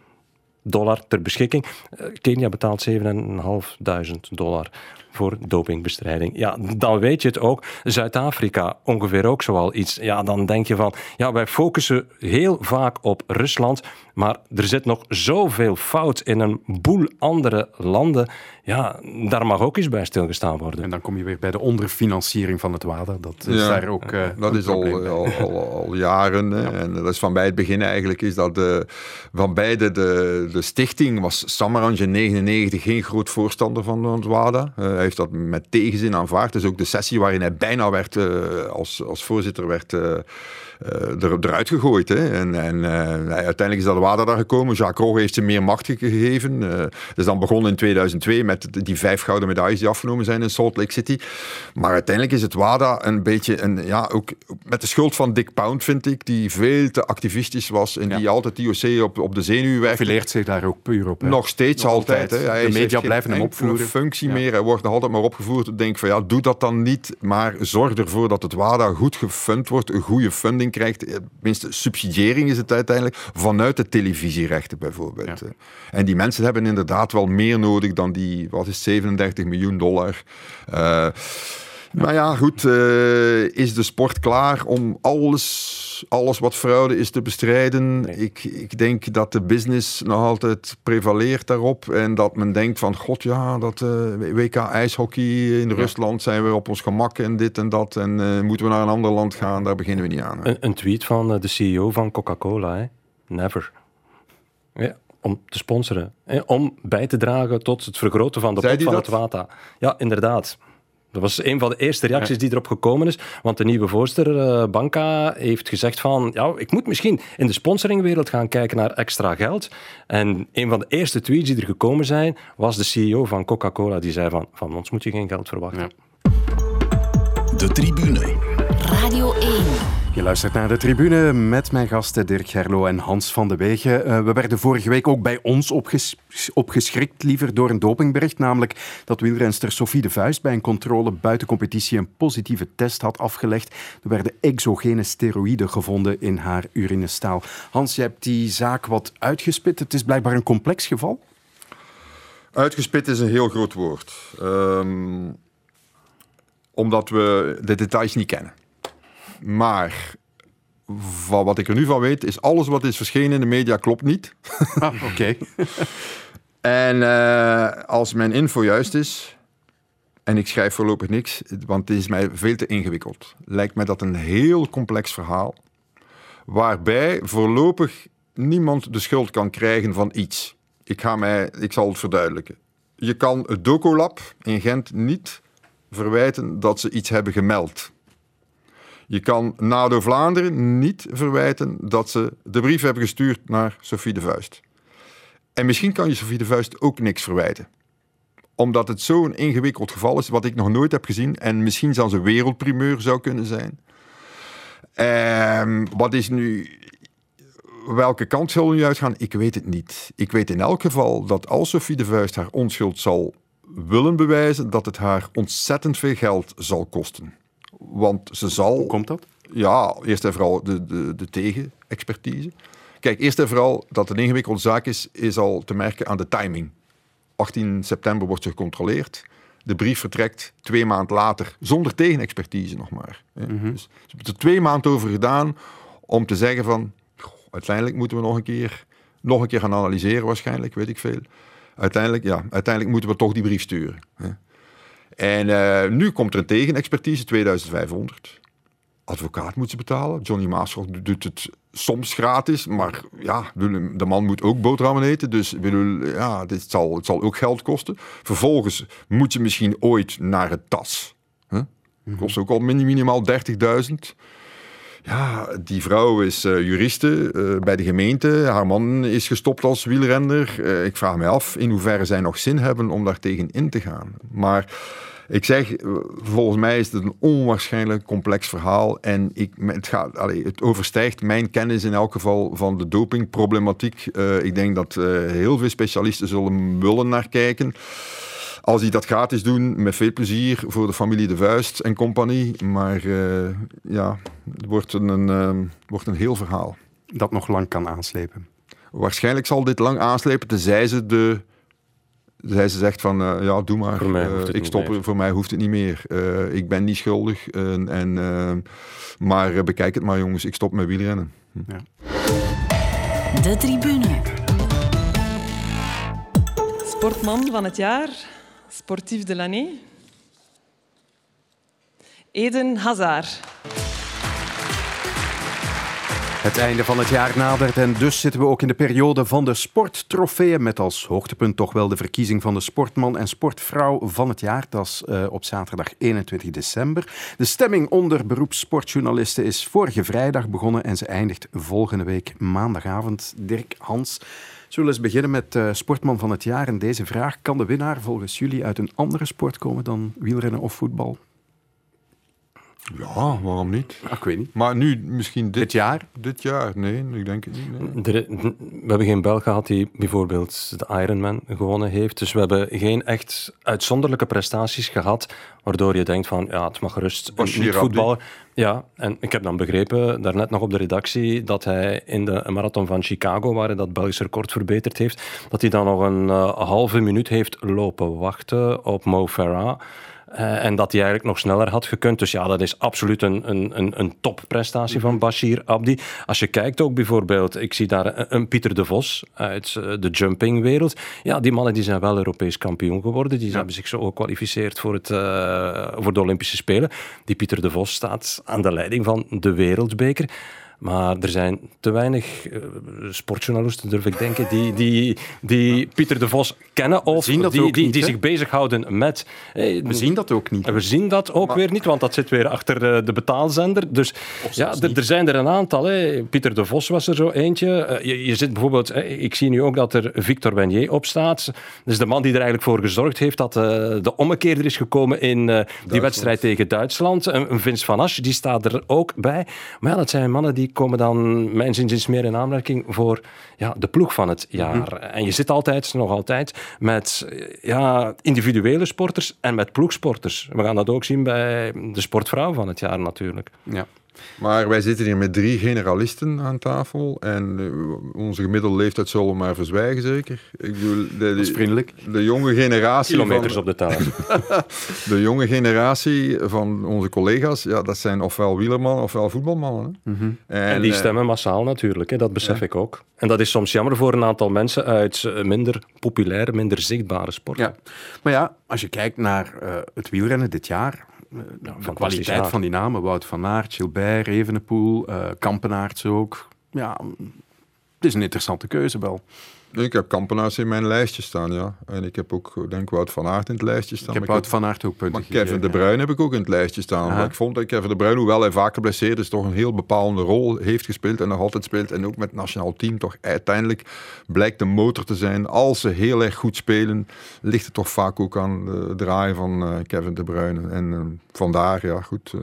dollar ter beschikking. Eh, Kenia betaalt 7.500 dollar voor dopingbestrijding. Ja, dan weet je het ook. Zuid-Afrika ongeveer ook zoal iets. Ja, dan denk je van, ja, wij focussen heel vaak op Rusland, maar er zit nog zoveel fout in een boel andere landen. Ja, daar mag ook eens bij stilgestaan worden. En dan kom je weer bij de onderfinanciering van het WADA. Dat is daar ook. Uh, dat is al, al, al, jaren. Ja. En dat is van bij het begin eigenlijk. Is dat de, van beide de, de stichting was Samaranch in 1999 geen groot voorstander van het WADA. Uh, hij heeft dat met tegenzin aanvaard. Dus ook de sessie waarin hij bijna werd, uh, als, als voorzitter werd uh, er, eruit gegooid. Hè. En, en uh, uiteindelijk is dat water daar gekomen. Jacques Rogge heeft ze meer macht gegeven. Dus dan begon in 2002 met die vijf gouden medailles die afgenomen zijn in Salt Lake City. Maar uiteindelijk is het WADA een beetje, een, ja, ook met de schuld van Dick Pound, vind ik, die veel te activistisch was en ja. die altijd IOC op, op de zenuw werkt. Fileert zich daar ook puur op. Hè? Nog steeds Nog altijd. altijd. Hè. Hij de media blijven hem opvoeren. functie ja. meer. Hij wordt nog altijd maar opgevoerd. Ik denk van ja, doe dat dan niet, maar zorg ervoor dat het WADA goed gefund wordt, een goede funding krijgt, eh, tenminste subsidiëring is het uiteindelijk, vanuit de televisierechten bijvoorbeeld. Ja. En die mensen hebben inderdaad wel meer nodig dan die, wat is 37 miljoen dollar. Uh, maar ja, goed, uh, is de sport klaar om alles, alles wat fraude is te bestrijden? Ik, ik denk dat de business nog altijd prevaleert daarop en dat men denkt van, god ja, dat uh, WK ijshockey in ja. Rusland zijn we op ons gemak en dit en dat en uh, moeten we naar een ander land gaan, daar beginnen we niet aan. Een, een, tweet van de CEO van Coca-Cola, never. Ja, om te sponsoren, hè? om bij te dragen tot het vergroten van de pot van dat? het water. Ja, inderdaad. Dat was een van de eerste reacties die erop gekomen is. Want de nieuwe voorzitter, uh, Banca, heeft gezegd van... Ja, ik moet misschien in de sponsoringwereld gaan kijken naar extra geld. En een van de eerste tweets die er gekomen zijn, was de CEO van Coca-Cola. Die zei van, van ons moet je geen geld verwachten. Ja. De tribune. Radio 1. Je luistert naar de tribune met mijn gasten Dirk Gerlo en Hans van de Wegen. Uh, we werden vorige week ook bij ons opges opgeschrikt, liever door een dopingbericht, namelijk dat wielrenster Sophie de Vuist bij een controle buiten competitie een positieve test had afgelegd. Er werden exogene steroïden gevonden in haar urinestaal. Hans, je hebt die zaak wat uitgespit. Het is blijkbaar een complex geval. Uitgespit is een heel groot woord. Um, omdat we de details niet kennen. Maar van wat ik er nu van weet, is alles wat is verschenen in de media klopt niet. Ah, Oké. en uh, als mijn info juist is, en ik schrijf voorlopig niks, want het is mij veel te ingewikkeld, lijkt mij dat een heel complex verhaal, waarbij voorlopig niemand de schuld kan krijgen van iets. Ik, ga mij, ik zal het verduidelijken. Je kan het Docolab in Gent niet verwijten dat ze iets hebben gemeld. Je kan NADO Vlaanderen niet verwijten dat ze de brief hebben gestuurd naar Sophie de Vuist. En misschien kan je Sophie de Vuist ook niks verwijten. Omdat het zo'n ingewikkeld geval is, wat ik nog nooit heb gezien. En misschien zelfs een wereldprimeur zou kunnen zijn. Um, wat is nu... Welke kant zullen we nu uitgaan? Ik weet het niet. Ik weet in elk geval dat als Sophie de Vuist haar onschuld zal willen bewijzen, dat het haar ontzettend veel geld zal kosten. Want ze zal... Hoe komt dat? Ja, eerst en vooral de, de, de tegenexpertise. Kijk, eerst en vooral dat het een ingewikkelde zaak is, is al te merken aan de timing. 18 september wordt ze gecontroleerd. De brief vertrekt twee maanden later, zonder tegenexpertise nog maar. Mm -hmm. Dus ze hebben er twee maanden over gedaan om te zeggen van... Goh, uiteindelijk moeten we nog een keer, nog een keer gaan analyseren waarschijnlijk, weet ik veel. Uiteindelijk, ja, uiteindelijk moeten we toch die brief sturen. Hè. En uh, nu komt er een tegenexpertise, 2500. Advocaat moet ze betalen. Johnny Maasrock doet het soms gratis, maar ja, de man moet ook boterhammen eten. Dus ja, dit zal, het zal ook geld kosten. Vervolgens moet je misschien ooit naar het tas. Huh? Kost ook al minimaal 30.000. Ja, die vrouw is uh, juriste uh, bij de gemeente. Haar man is gestopt als wielrenner. Uh, ik vraag me af in hoeverre zij nog zin hebben om daar tegen in te gaan. Maar ik zeg, volgens mij is het een onwaarschijnlijk complex verhaal. En ik, het, gaat, allez, het overstijgt mijn kennis in elk geval van de dopingproblematiek. ik denk dat heel veel specialisten zullen willen naar kijken. Als hij dat gratis doen, met veel plezier voor de familie De Vuist en compagnie. Maar uh, ja, het wordt een, uh, wordt een heel verhaal. Dat nog lang kan aanslepen. Waarschijnlijk zal dit lang aanslepen, tenzij ze de zij ze zegt van, uh, ja, doe maar. Uh, ik stop, meer. voor mij hoeft het niet meer. Uh, ik ben niet schuldig. en, maar bekijk het maar, jongens. Ik stop met wielrennen. Hm. Ja. De tribune. Sportman van het jaar. Sportief de l'année. Eden Hazard. Het einde van het jaar nadert en dus zitten we ook in de periode van de sporttrofeeën met als hoogtepunt toch wel de verkiezing van de sportman en sportvrouw van het jaar. Dat is uh, op zaterdag 21 december. De stemming onder beroepssportjournalisten is vorige vrijdag begonnen en ze eindigt volgende week maandagavond. Dirk Hans, Zullen we eens beginnen met uh, Sportman van het jaar. En deze vraag, kan de winnaar volgens jullie uit een andere sport komen dan wielrennen of voetbal? Ja, waarom niet? Ah, ik weet niet. Maar nu misschien dit, Dit jaar? Dit jaar? Nee, ik denk het niet. nee. Er- we hebben geen Belg gehad die bijvoorbeeld de Ironman gewonnen heeft. Dus we hebben geen echt uitzonderlijke prestaties gehad. Waardoor je denkt van ja, het mag gerust een Bashir niet-voetballer. Ja, en ik heb dan begrepen, daarnet nog op de redactie, dat hij in de marathon van Chicago, waar hij dat Belgisch record verbeterd heeft, dat hij dan nog een eh, halve minuut heeft lopen wachten op Mo Farah. Eh, en dat hij eigenlijk nog sneller had gekund. Dus ja, dat is absoluut een, een, een, topprestatie van Bashir Abdi. Als je kijkt ook bijvoorbeeld, ik zie daar een, een Pieter de Vos uit eh, de jumpingwereld. Ja, die mannen die zijn wel Europees kampioen geworden. Die hebben zich zo gekwalificeerd voor, het, eh, voor de Olympische Spelen. Die Pieter de Vos staat aan de leiding van de Wereldbeker. Maar er zijn te weinig eh, sportjournalisten, durf ik denken, die, die, die Pieter de Vos kennen of die, die, niet, die zich bezighouden met... eh, We zien dat ook niet. we zien dat ook weer niet, want dat zit weer achter eh, de betaalzender. Dus ja, er, zijn er een aantal. Pieter de Vos was er zo eentje. Je, je zit bijvoorbeeld, ik zie nu ook dat er Victor Wenier op staat. Dus de man die er eigenlijk voor gezorgd heeft dat de ommekeer er is gekomen in die wedstrijd tegen Duitsland. Een, een Vince van Asch, die staat er ook bij. Maar ja, dat zijn mannen die komen dan, mijn zin meer in aanmerking voor ja, de ploeg van het jaar. En je zit altijd, nog altijd, met ja, individuele sporters en met ploegsporters. We gaan dat ook zien bij de sportvrouw van het jaar natuurlijk. Ja. Maar wij zitten hier met drie generalisten aan tafel. En eh, onze gemiddelde leeftijd zullen we maar verzwijgen, zeker. Ik bedoel, de, Dat is vriendelijk. de jonge generatie. Kilometers van, op de taal. de jonge generatie van onze collega's, ja, dat zijn ofwel wielermannen ofwel voetbalmannen. Hè. Mhm. En die eh, stemmen massaal natuurlijk, hè, dat besef ik ook. En dat is soms jammer voor een aantal mensen uit eh, minder populaire, minder zichtbare sporten. Ja. Maar ja, als je kijkt naar eh, het wielrennen dit jaar, eh, de fantastisch kwaliteit van die namen, Wout van Aert, Gilbert, Evenepoel, eh Kampenaerts ook. Ja, het is een interessante keuze wel. Ik heb Kampenaars in mijn lijstje staan, ja. En ik heb ook, denk ik, Wout van Aert in het lijstje staan. Ik heb Maar Wout van Aert ook punten Maar Kevin De. Bruyne heb ik ook in het lijstje staan. Omdat Ik vond dat Kevin De Bruyne, hoewel hij vaak geblesseerd is, toch een heel bepalende rol heeft gespeeld en nog altijd speelt. En ook met het nationaal team toch uiteindelijk blijkt de motor te zijn. Als ze heel erg goed spelen, ligt het toch vaak ook aan de draai van eh, Kevin De Bruyne. En eh, vandaar, ja goed...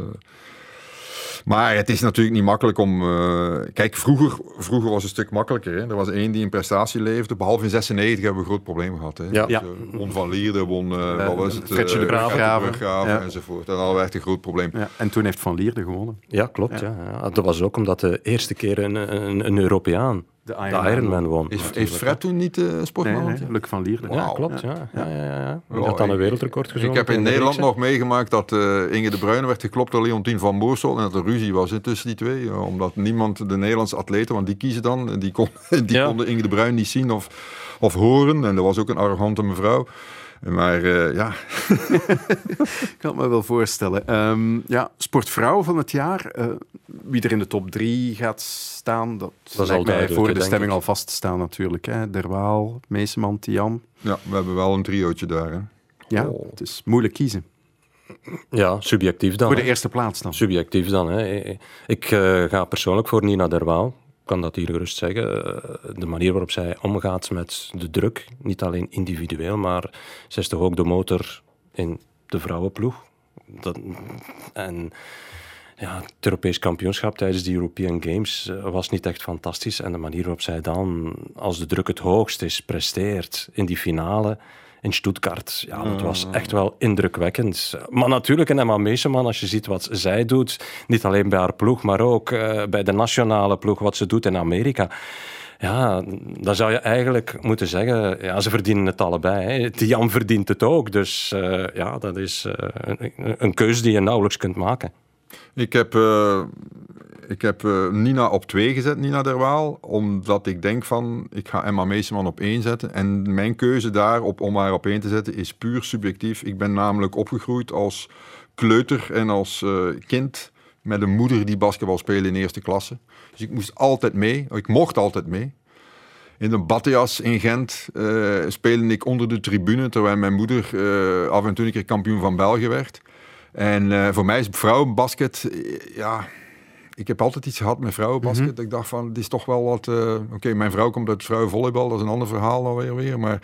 eh, maar het is natuurlijk niet makkelijk om... eh, kijk, vroeger, vroeger was het een stuk makkelijker. Hè? Er was één die een prestatie leverde. Behalve in 96 hebben we een groot probleem gehad. Hè? Ja. Dus, eh, won Van Lierde, won... eh, wat was het? De Eh, Graaf. Ja. enzovoort. En dat was echt een groot probleem. Ja, en toen heeft Van Lierde gewonnen. Ja, klopt. Ja. Ja. Dat was ook omdat de eerste keer een, een, een Europeaan De de Ironman won. Heeft. Fred toen niet eh Nee, sportman? nee, Luc van Lierde. Ja, Wauw. klopt. Ja. Ja, ja, ja, ja. Ja, had dan een ik- wereldrecord gezongen. Ik heb in de Nederland nog meegemaakt dat eh, Inge de Bruyne werd geklopt door Leontien van Moorsel en dat er ruzie was hè, tussen die twee. Ja, omdat niemand de Nederlandse atleten, want die kiezen dan, die, kon, die Ja. konden Inge de Bruyne niet zien of, of horen. En dat was ook een arrogante mevrouw. Maar eh, ja, Ik kan het me wel voorstellen. Ehm, ja, sportvrouw van het jaar. eh, wie er in de top drie gaat staan, dat, is lijkt mij voor de stemming ik. al vast te staan natuurlijk. Hè. Derwaal, Meeseman, Tiam. ja, we hebben wel een triootje daar. Hè. Ja, Oh. het is moeilijk kiezen. Ja, subjectief dan. Voor de hè. eerste plaats dan. Subjectief dan. Hè. Ik eh, ga persoonlijk voor Nina Derwaal. Kan dat hier gerust zeggen. Eh, De manier waarop zij omgaat met de druk, niet alleen individueel, maar zij is toch ook de motor in de vrouwenploeg. Dat, en ja, het Europees kampioenschap tijdens de European Games eh, was niet echt fantastisch. En de manier waarop zij dan, als de druk het hoogst is, presteert in die finale in Stuttgart, ja, dat was echt wel indrukwekkend. Maar natuurlijk een Emma Meeseman, als je ziet wat zij doet, niet alleen bij haar ploeg, maar ook eh, bij de nationale ploeg, wat ze doet in Amerika. Ja, dan zou je eigenlijk moeten zeggen, ja, ze verdienen het allebei. Hè. Tian verdient het ook, dus eh, ja, dat is eh, een, een keuze die je nauwelijks kunt maken. Ik heb, ik heb eh, Nina op twee gezet, Nina Derwaal, omdat ik denk van, ik ga Emma Meeseman op één zetten. En mijn keuze daarop om haar op één te zetten is puur subjectief. Ik ben namelijk opgegroeid als kleuter en als eh, kind met een moeder die basketbal speelde in eerste klasse. Dus ik moest altijd mee, ik mocht altijd mee. In de Battias in Gent eh, speelde ik onder de tribune, terwijl mijn moeder af en toe een keer kampioen van België werd. En voor mij is vrouwenbasket, ja, ik heb altijd iets gehad met vrouwenbasket. Ik dacht van, het is toch wel wat, eh, oké, mijn vrouw komt uit vrouwenvolleybal, dat is een ander verhaal alweer weer, maar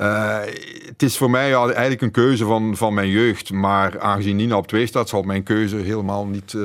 Uh, het is voor mij eigenlijk een keuze van, van mijn jeugd. Maar aangezien Nina op twee staat, zal mijn keuze helemaal niet, uh,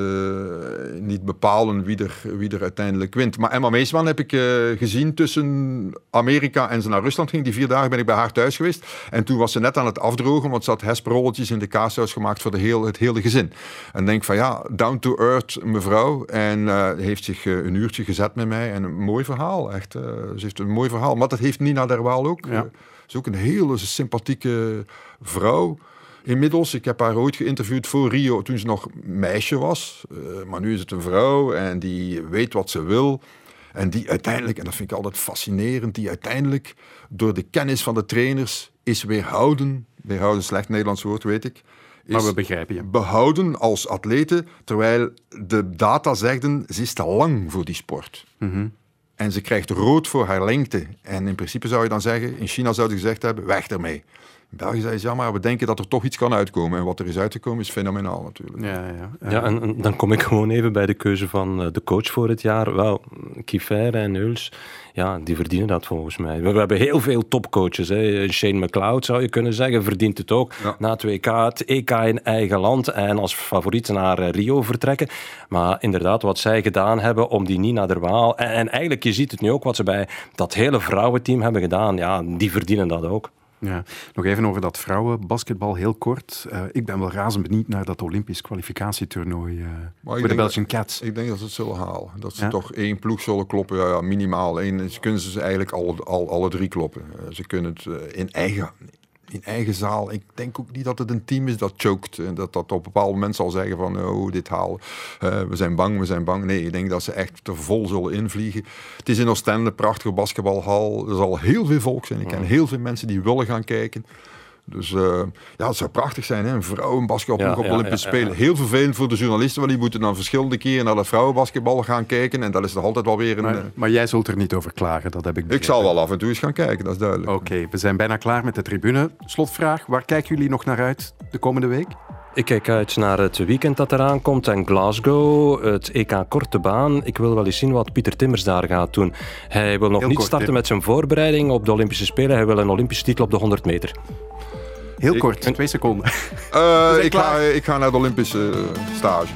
niet bepalen wie er, wie er uiteindelijk wint. Maar Emma Meesman heb ik uh, gezien tussen Amerika en ze naar Rusland ging. Die vier dagen ben ik bij haar thuis geweest. En toen was ze net aan het afdrogen, want ze had hesperolletjes in de kaashuis gemaakt voor de heel, het hele gezin. En denk van ja, down to earth mevrouw. En heeft zich een uurtje gezet met mij. En een mooi verhaal, echt. ze heeft een mooi verhaal. Maar dat heeft Nina Derwaal ook. Ja is ook een hele sympathieke vrouw. Inmiddels, ik heb haar ooit geïnterviewd voor Rio toen ze nog meisje was. Uh, maar nu is het een vrouw en die weet wat ze wil. En die uiteindelijk, en dat vind ik altijd fascinerend, die uiteindelijk door de kennis van de trainers is weerhouden. Weerhouden, slecht Nederlands woord, weet ik. maar we begrijpen je. Behouden als atlete, terwijl de data zegden, ze is te lang voor die sport. Mm en ze krijgt rood voor haar lengte. En in principe zou je dan zeggen, in China zouden ze gezegd hebben, weg ermee. België ja, maar we denken dat er toch iets kan uitkomen. En wat er is uitgekomen is fenomenaal natuurlijk. Ja, ja. ja en, dan kom ik gewoon even bij de keuze van eh, de coach voor het jaar. Wel, Kiefer en Huls, ja, die verdienen dat volgens mij. We, hebben heel veel topcoaches. Hè. Shane McLeod zou je kunnen zeggen, verdient het ook. Na 2K, het EK in eigen land en als favoriet naar eh, Rio vertrekken. Maar inderdaad, wat zij gedaan hebben om die Nina der Waal... En, en eigenlijk, je ziet het nu ook, wat ze bij dat hele vrouwenteam hebben gedaan. Ja, die verdienen dat ook. Ja. Nog even over dat vrouwenbasketbal, heel kort. Uh, ik ben wel razend benieuwd naar dat Olympisch kwalificatietoernooi uh, voor de Belgian Cats. Ik denk dat ze het zullen halen. Dat ze toch één ploeg zullen kloppen, ja, ja minimaal. Eén, ze kunnen ze eigenlijk al, al, alle drie kloppen. Uh, ze kunnen het in eigen, in eigen zaal. Ik denk ook niet dat het een team is dat choked. En dat dat op een bepaald moment zal zeggen van oh, dit halen. Uh, we zijn bang, we zijn bang. Nee, ik denk dat ze echt te vol zullen invliegen. Het is in Oostende, een prachtige basketbalhal. Er zal heel veel volk zijn. Ik ken heel veel mensen die willen gaan kijken. Dus uh, ja, het zou prachtig zijn, hè? een vrouwenbasketbalploeg op de Olympische Spelen. Heel vervelend voor de journalisten, want die moeten dan verschillende keren naar de vrouwenbasketbal gaan kijken. En dat is toch altijd wel weer een... Maar, maar jij zult er niet over klagen, dat heb ik begrepen. Ik zal wel af en toe eens gaan kijken, dat is duidelijk. Oké, we zijn bijna klaar met de tribune. Slotvraag, waar kijken jullie nog naar uit de komende week? Ik kijk uit naar het weekend dat eraan komt en Glasgow, het EK Korte Baan. Ik wil wel eens zien wat Pieter Timmers daar gaat doen. Hij wil nog niet starten met zijn voorbereiding op de Olympische Spelen. Hij wil een Olympische titel op de 100 meter. Heel kort, twee seconden. Uh, ik, ga, ik ga naar de Olympische stage.